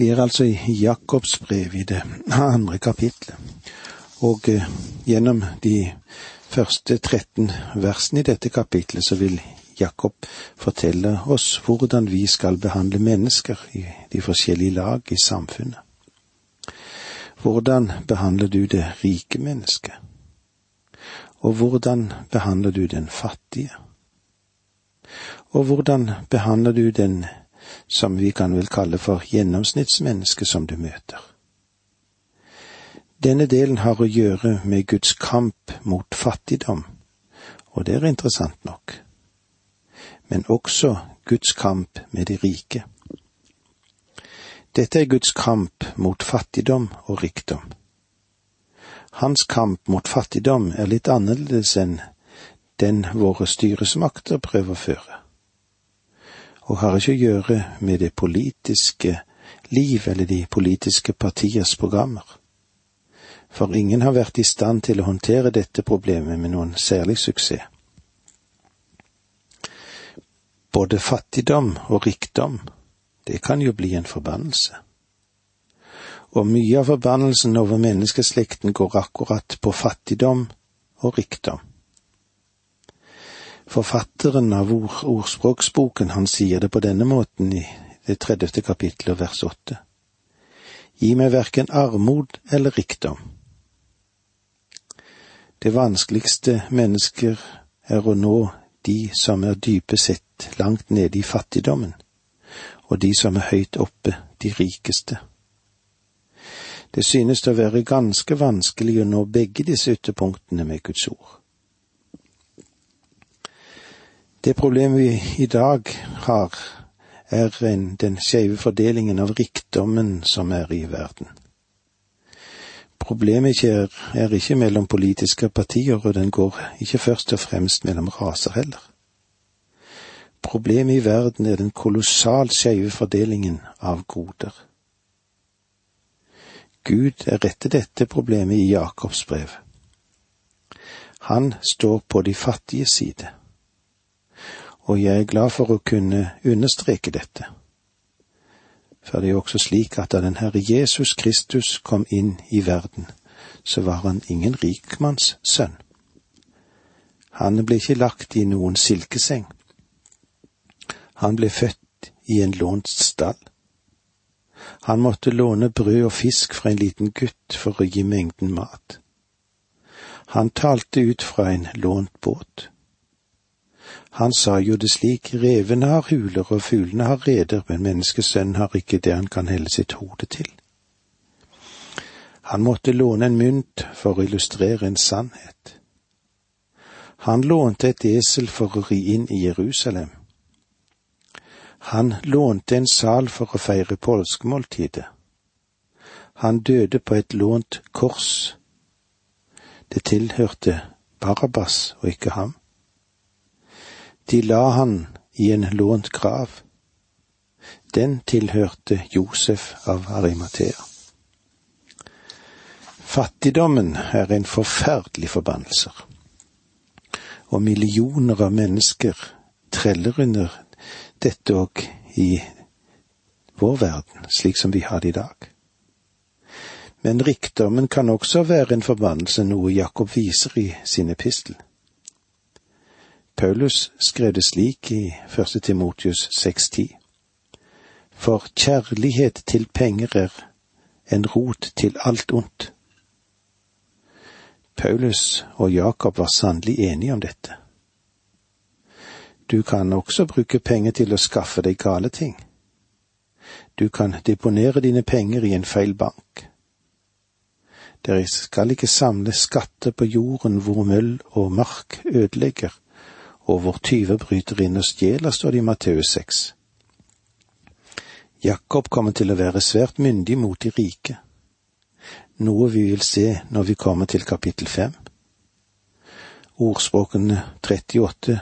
Vi er altså i Jakobs brev i det andre kapitlet, og eh, gjennom de første 13 versene i dette kapitlet så vil Jakob fortelle oss hvordan vi skal behandle mennesker i de forskjellige lag i samfunnet. Hvordan behandler du det rike mennesket? Og hvordan behandler du den fattige? Og hvordan behandler du den som vi kan vel kalle for gjennomsnittsmennesket som du møter? Denne delen har å gjøre med Guds kamp mot fattigdom, og det er interessant nok, men også Guds kamp med de rike. Dette er Guds kamp mot fattigdom og rikdom. Hans kamp mot fattigdom er litt annerledes enn den våre styresmakter prøver å føre, og har ikke å gjøre med det politiske liv eller de politiske partiers programmer. For ingen har vært i stand til å håndtere dette problemet med noen særlig suksess. Både fattigdom og rikdom, det kan jo bli en forbannelse. Og mye av forbannelsen over menneskeslekten går akkurat på fattigdom og rikdom. Forfatteren av ord, ordspråksboken, han sier det på denne måten i det tredjeste kapittelet, vers åtte. Gi meg verken armod eller rikdom. Det vanskeligste mennesker er å nå de som er dype sett langt nede i fattigdommen, og de som er høyt oppe, de rikeste. Det synes å være ganske vanskelig å nå begge disse ytterpunktene med Guds ord. Det problemet vi i dag har, er en, den skeive fordelingen av rikdommen som er i verden. Problemet ikke er, er ikke mellom politiske partier, og den går ikke først og fremst mellom raser heller. Problemet i verden er den kolossalt skeive fordelingen av goder. Gud er rette dette problemet i Jakobs brev. Han står på de fattige side og jeg er glad for å kunne understreke dette. For det er jo også slik at da den Herre Jesus Kristus kom inn i verden, så var han ingen rikmanns sønn. Han ble ikke lagt i noen silkeseng. Han ble født i en lånt stall. Han måtte låne brød og fisk fra en liten gutt for å gi mengden mat. Han talte ut fra en lånt båt. Han sa jo det slik, revene har huler og fuglene har reder, men menneskesønnen har ikke det han kan helle sitt hode til. Han måtte låne en mynt for å illustrere en sannhet. Han lånte et esel for å ri inn i Jerusalem. Han lånte en sal for å feire påskemåltidet. Han døde på et lånt kors. Det tilhørte Barabas og ikke ham. De la han i en lånt grav. Den tilhørte Josef av Arimathea. Fattigdommen er en forferdelig forbannelse, og millioner av mennesker treller under dette òg i vår verden, slik som vi har det i dag. Men rikdommen kan også være en forbannelse, noe Jakob viser i sin epistel. Paulus skrev det slik i første Timotius 6,10. For kjærlighet til penger er en rot til alt ondt. Paulus og Jakob var sannelig enige om dette. Du kan også bruke penger til å skaffe deg gale ting. Du kan deponere dine penger i en feil bank. Dere skal ikke samle skatter på jorden hvor møll og mark ødelegger, og hvor tyver bryter inn og stjeler, står det i Matteus 6. Jakob kommer til å være svært myndig mot de rike, noe vi vil se når vi kommer til kapittel fem. Ordspråkene 38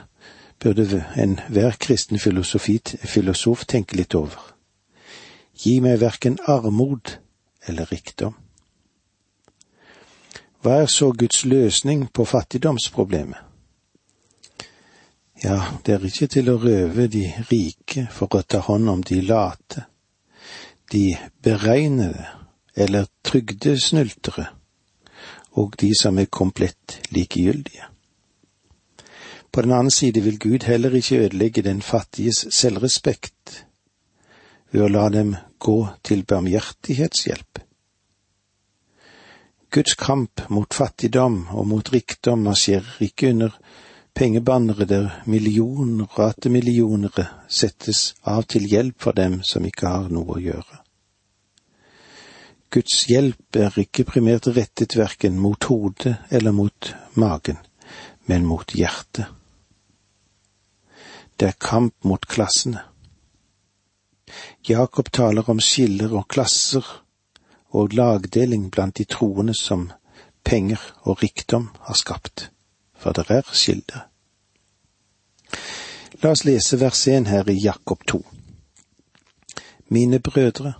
burde enhver kristen filosof tenke litt over. Gi meg verken armod eller rikdom. Hva er så Guds løsning på fattigdomsproblemet? Ja, det er ikke til å røve de rike for å ta hånd om de late. de beregnede eller trygdesnyltere og de som er komplett likegyldige. På den annen side vil Gud heller ikke ødelegge den fattiges selvrespekt ved å la dem gå til barmhjertighetshjelp. Guds kamp mot fattigdom og mot rikdom marsjerer ikke under pengebannere millioner og atter settes av til hjelp for dem som ikke har noe å gjøre. Guds hjelp er ikke primært rettet verken mot hodet eller mot magen, men mot hjertet. Det er kamp mot klassene. Jakob taler om skiller og klasser og lagdeling blant de troende som penger og rikdom har skapt, for det er skilder. La oss lese vers 1 her i Jakob 2. Mine brødre,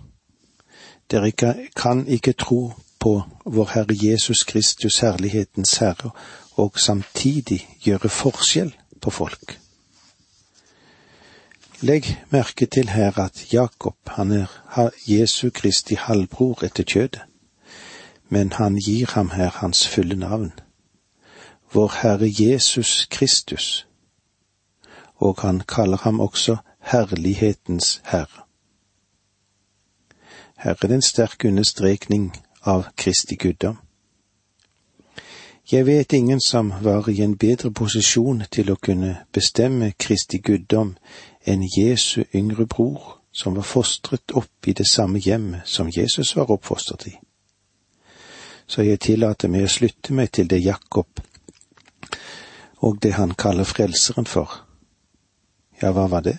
dere kan ikke tro på vår Herre Jesus Kristus, herlighetens Herre, og samtidig gjøre forskjell på folk. Legg merke til her at Jakob, han er Jesu Kristi halvbror etter kjødet, men han gir ham her hans fulle navn. Vår Herre Jesus Kristus, og han kaller ham også Herlighetens Herre. Her er det en sterk understrekning av Kristi guddom. Jeg vet ingen som var i en bedre posisjon til å kunne bestemme Kristi guddom enn Jesu yngre bror, som var fostret opp i det samme hjemmet som Jesus var oppfostret i. Så jeg tillater meg å slutte meg til det Jakob og det han kaller Frelseren for. Ja, hva var det?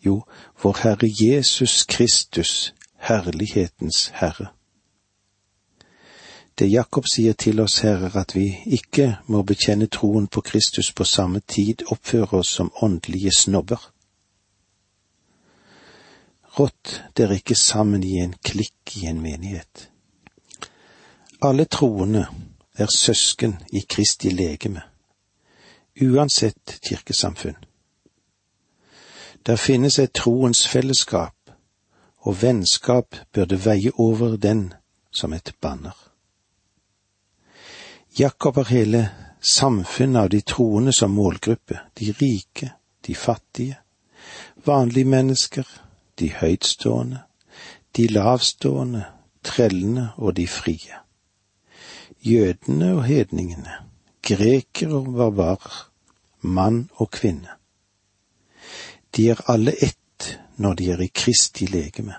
Jo, vår Herre Jesus Kristus, Herlighetens Herre. Det Jakob sier til oss her, er at vi ikke må bekjenne troen på Kristus på samme tid oppføre oss som åndelige snobber. Rått dere ikke sammen i en klikk i en menighet. Alle troende er søsken i Kristi legeme, uansett kirkesamfunn. Der finnes et troens fellesskap, og vennskap burde veie over den som et banner. Jakob har hele samfunnet av de troende som målgruppe, de rike, de fattige, vanlige mennesker, de høytstående, de lavstående, trellene og de frie. Jødene og hedningene, grekere og barbarer, mann og kvinne. De er alle ett når de er i Kristi legeme.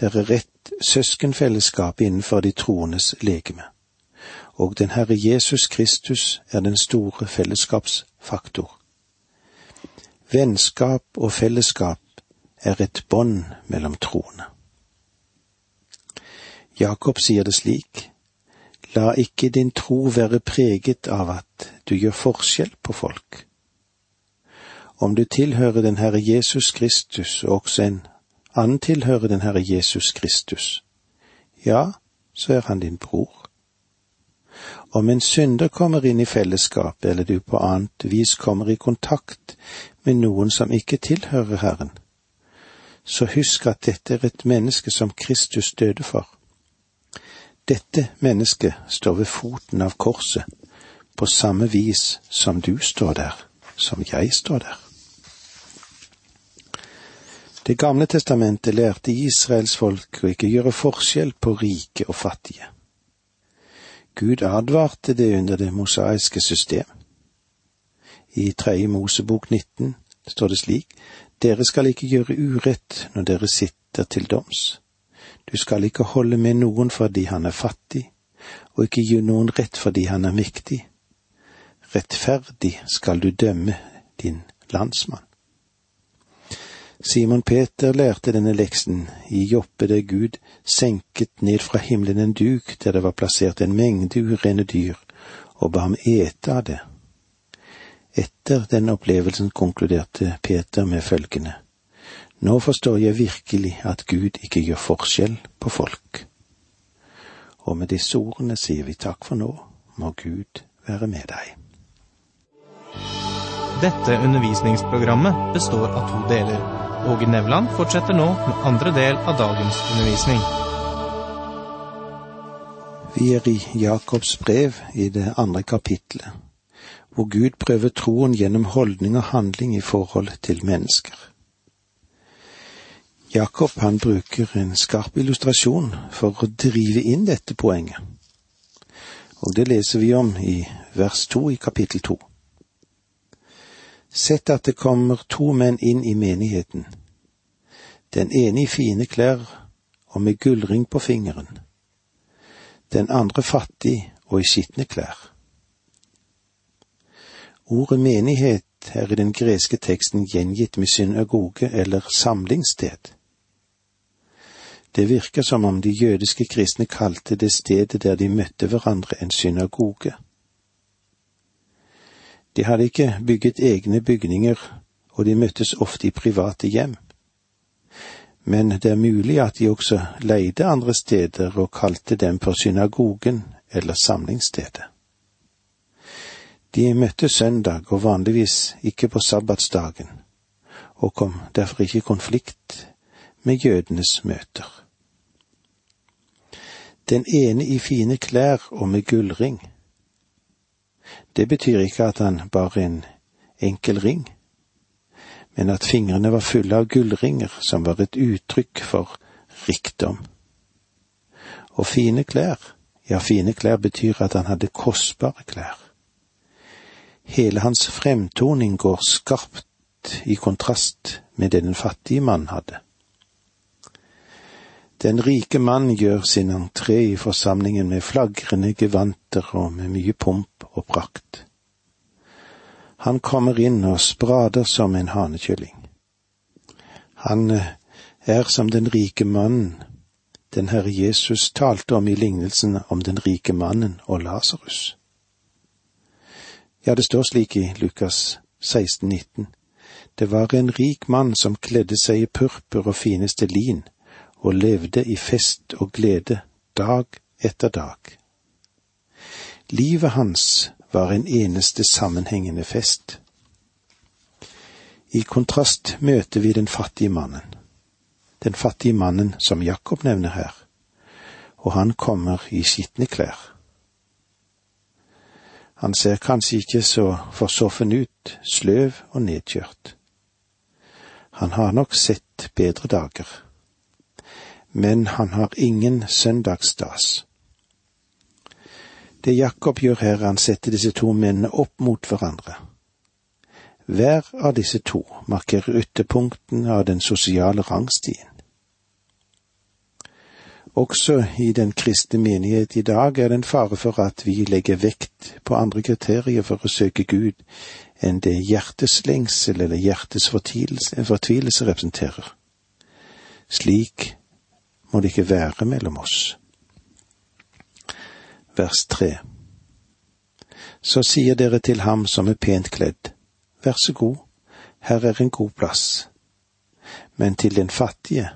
Det er rett søskenfellesskap innenfor de troendes legeme, og den Herre Jesus Kristus er den store fellesskapsfaktor. Vennskap og fellesskap er et bånd mellom troende. Jakob sier det slik, la ikke din tro være preget av at du gjør forskjell på folk. Om du tilhører den Herre Jesus Kristus, og også en annen tilhører den Herre Jesus Kristus, ja, så er han din bror. Om en synder kommer inn i fellesskapet, eller du på annet vis kommer i kontakt med noen som ikke tilhører Herren, så husk at dette er et menneske som Kristus døde for. Dette mennesket står ved foten av korset, på samme vis som du står der, som jeg står der. Det gamle testamentet lærte Israels folk å ikke gjøre forskjell på rike og fattige. Gud advarte det under det mosaiske system. I tredje Mosebok 19 står det slik, dere skal ikke gjøre urett når dere sitter til doms. Du skal ikke holde med noen fordi han er fattig, og ikke gi noen rett fordi han er mektig. Rettferdig skal du dømme din landsmann. Simon Peter lærte denne leksen i Joppe der Gud senket ned fra himmelen en duk der det var plassert en mengde urene dyr, og ba ham ete av det. Etter den opplevelsen konkluderte Peter med følgende. Nå forstår jeg virkelig at Gud ikke gjør forskjell på folk. Og med disse ordene sier vi takk for nå, må Gud være med deg. Dette undervisningsprogrammet består av to deler. Åge Nevland fortsetter nå med andre del av dagens undervisning. Vi er i Jakobs brev i det andre kapitlet, hvor Gud prøver troen gjennom holdning og handling i forhold til mennesker. Jakob han bruker en skarp illustrasjon for å drive inn dette poenget, og det leser vi om i vers to i kapittel to. Sett at det kommer to menn inn i menigheten, den ene i fine klær og med gullring på fingeren, den andre fattig og i skitne klær. Ordet menighet er i den greske teksten gjengitt med synagoge eller samlingssted. Det virker som om de jødiske kristne kalte det stedet der de møtte hverandre en synagoge. De hadde ikke bygget egne bygninger, og de møttes ofte i private hjem. Men det er mulig at de også leide andre steder og kalte dem for synagogen eller samlingsstedet. De møtte søndag og vanligvis ikke på sabbatsdagen, og kom derfor ikke i konflikt med jødenes møter. Den ene i fine klær og med gullring det betyr ikke at han bar en enkel ring, men at fingrene var fulle av gullringer som var et uttrykk for rikdom. Og fine klær, ja, fine klær betyr at han hadde kostbare klær. Hele hans fremtoning går skarpt i kontrast med det den fattige mann hadde. Den rike mann gjør sin entré i forsamlingen med flagrende gevanter og med mye pomp og prakt. Han kommer inn og sprader som en hanekylling. Han eh, er som den rike mannen den Herre Jesus talte om i lignelsen om den rike mannen og Lasarus. Ja, det står slik i Lukas 16, 19. Det var en rik mann som kledde seg i purpur og fineste lin og levde i fest og glede dag etter dag. Livet hans var en eneste sammenhengende fest. I kontrast møter vi den fattige mannen, den fattige mannen som Jakob nevner her, og han kommer i skitne klær. Han ser kanskje ikke så forsoffen ut, sløv og nedkjørt. Han har nok sett bedre dager men han har ingen søndagsstas. Det Jakob gjør her, er han setter disse to mennene opp mot hverandre. Hver av disse to markerer ytterpunktene av den sosiale rangstien. Også i den kristne menighet i dag er det en fare for at vi legger vekt på andre kriterier for å søke Gud enn det hjertets lengsel eller hjertets fortvilelse representerer. Slik må det ikke være mellom oss. Vers tre. Så sier dere til ham som er pent kledd, vær så god, her er en god plass. Men til den fattige,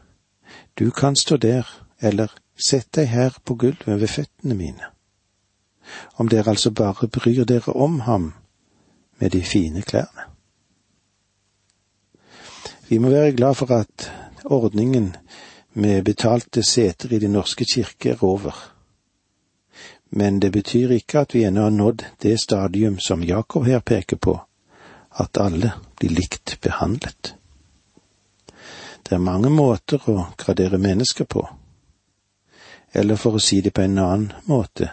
du kan stå der, eller sett deg her på gulvet ved føttene mine. Om dere altså bare bryr dere om ham med de fine klærne. Vi må være glad for at ordningen med betalte seter i Den norske kirke er over. Men det betyr ikke at vi ennå har nådd det stadium som Jakob her peker på, at alle blir likt behandlet. Det er mange måter å gradere mennesker på. Eller for å si det på en annen måte,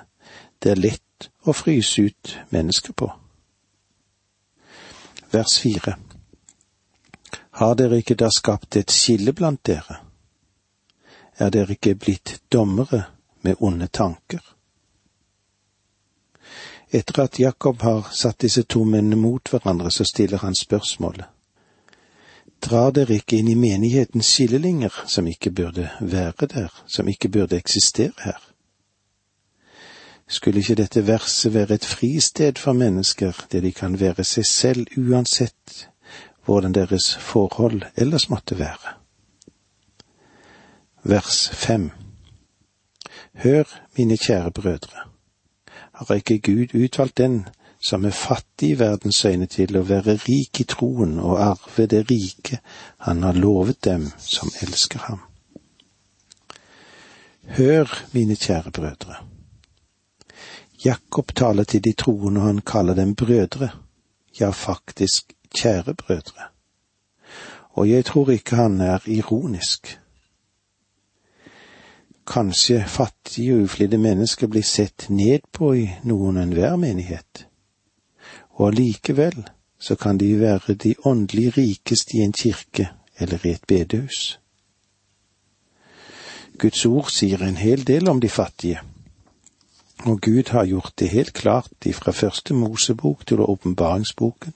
det er lett å fryse ut mennesker på. Vers fire. Har dere ikke da skapt et skille blant dere? er dere ikke blitt dommere med onde tanker? Etter at Jakob har satt disse to mennene mot hverandre, så stiller han spørsmålet. Drar dere ikke inn i menighetens skillelinjer som ikke burde være der, som ikke burde eksistere her? Skulle ikke dette verset være et fristed for mennesker, der de kan være seg selv uansett hvordan deres forhold ellers måtte være? vers fem. Hør, mine kjære brødre, har ikke Gud utvalgt den som er fattig i verdens øyne, til å være rik i troen og arve det rike han har lovet dem som elsker ham. Hør, mine kjære brødre. Jakob taler til de troende, og han kaller dem brødre, ja, faktisk kjære brødre. Og jeg tror ikke han er ironisk. Kanskje fattige og uflidde mennesker blir sett ned på i noen enhver menighet, og allikevel så kan de være de åndelig rikeste i en kirke eller i et bedehus. Guds ord sier en hel del om de fattige, og Gud har gjort det helt klart ifra første Mosebok til åpenbaringsboken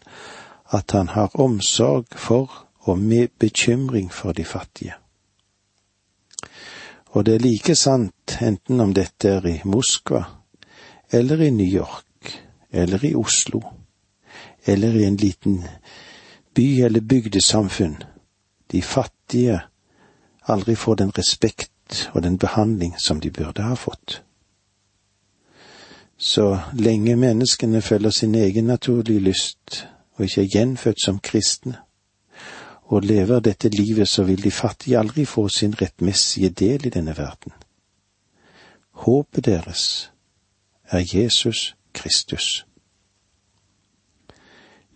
at han har omsorg for og med bekymring for de fattige. Og det er like sant enten om dette er i Moskva, eller i New York, eller i Oslo, eller i en liten by eller bygdesamfunn. De fattige aldri får den respekt og den behandling som de burde ha fått. Så lenge menneskene følger sin egen naturlige lyst og ikke er gjenfødt som kristne, og lever dette livet, så vil de fattige aldri få sin rettmessige del i denne verden. Håpet deres er Jesus Kristus.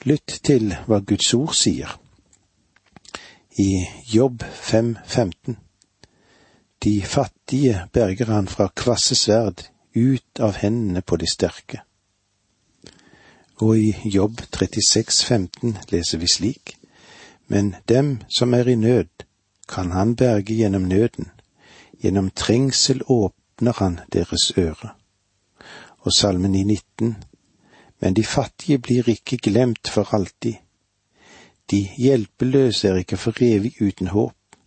Lytt til hva Guds ord sier. I Jobb 5.15 De fattige berger han fra kvasse sverd ut av hendene på de sterke. Og i Jobb 36.15 leser vi slik men dem som er i nød, kan han berge gjennom nøden, gjennom trengsel åpner han deres øre. Og salmen i 19, men de fattige blir ikke glemt for alltid. De hjelpeløse er ikke for evig uten håp.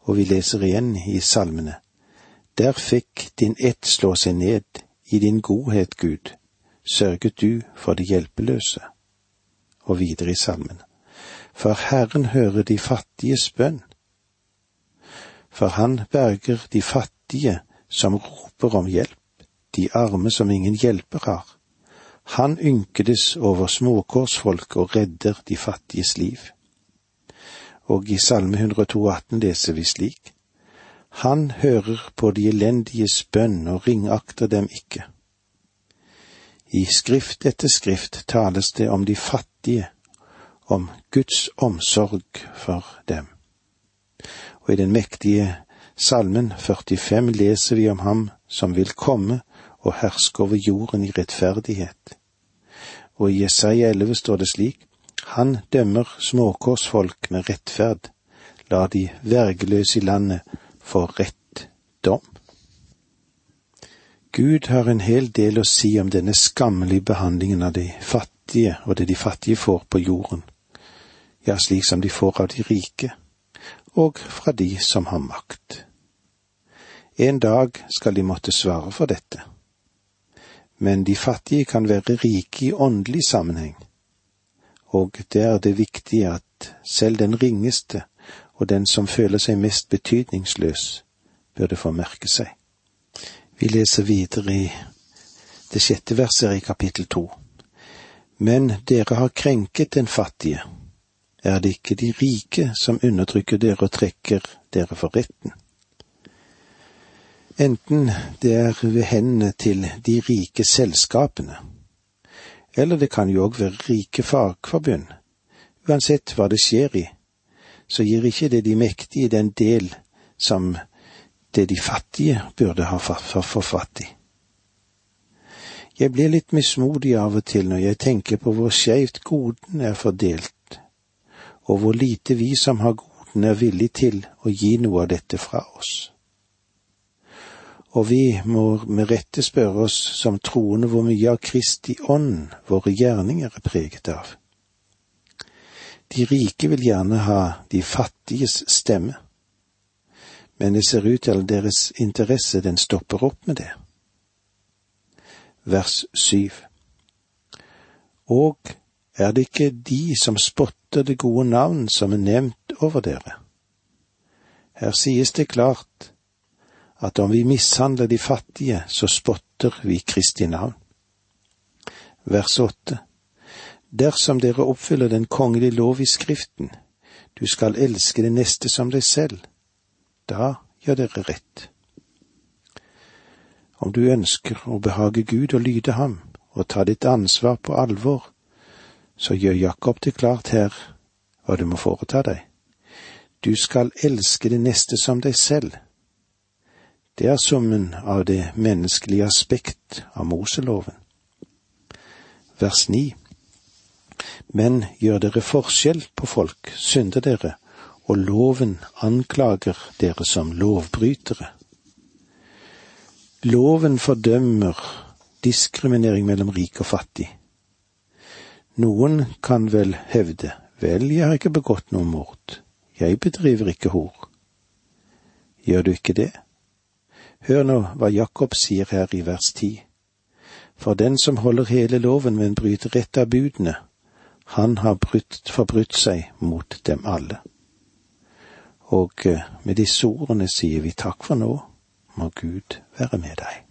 Og vi leser igjen i salmene, der fikk din ett slå seg ned, i din godhet, Gud, sørget du for de hjelpeløse. Og videre i salmen for Herren hører de fattiges bønn. For han berger de fattige som roper om hjelp, de arme som ingen hjelper har. Han ynkedes over småkårsfolk og redder de fattiges liv. Og i Salme 102,18 leser vi slik. Han hører på de elendiges bønn og ringakter dem ikke. I skrift etter skrift tales det om de fattige om Guds omsorg for dem. Og i den mektige salmen 45 leser vi om ham som vil komme og herske over jorden i rettferdighet. Og i Jesaja 11 står det slik, Han dømmer småkårsfolk med rettferd, la de vergeløse i landet få rett dom. Gud har en hel del å si om denne skammelige behandlingen av de fattige og det de fattige får på jorden ja, slik som de får av de rike, og fra de som har makt. En dag skal de måtte svare for dette. Men de fattige kan være rike i åndelig sammenheng, og det er det viktige at selv den ringeste og den som føler seg mest betydningsløs, burde få merke seg. Vi leser videre i det sjette verset i kapittel to. Men dere har krenket den fattige er det ikke de rike som undertrykker dere og trekker dere for retten. Enten det er ved hendene til de rike selskapene, eller det kan jo òg være rike fagforbund. Uansett hva det skjer i, så gir ikke det de mektige den del som det de fattige burde ha for fatt i. Jeg blir litt mismodig av og til når jeg tenker på hvor skeivt goden er fordelt og hvor lite vi som har godene, er villig til å gi noe av dette fra oss. Og vi må med rette spørre oss som troende hvor mye av Kristi ånd våre gjerninger er preget av. De rike vil gjerne ha de fattiges stemme, men det ser ut til at deres interesse den stopper opp med det. Vers syv. Og er det ikke de som spotter det gode navn som er nevnt over dere? Her sies det klart at om vi mishandler de fattige, så spotter vi Kristi navn. Vers åtte. Dersom dere oppfyller den kongelige lov i Skriften, du skal elske det neste som deg selv, da gjør dere rett. Om du ønsker å behage Gud og lyde ham, og ta ditt ansvar på alvor, så gjør Jakob det klart her hva du må foreta deg. Du skal elske det neste som deg selv. Det er summen av det menneskelige aspekt av Moseloven. Vers ni. Men gjør dere forskjell på folk, synder dere, og loven anklager dere som lovbrytere. Loven fordømmer diskriminering mellom rik og fattig. Noen kan vel hevde, vel, jeg har ikke begått noe mord, jeg bedriver ikke hor. Gjør du ikke det? Hør nå hva Jakob sier her i vers ti. For den som holder hele loven, men bryter ett av budene, han har brutt, forbrutt seg mot dem alle. Og eh, med disse ordene sier vi takk for nå, må Gud være med deg.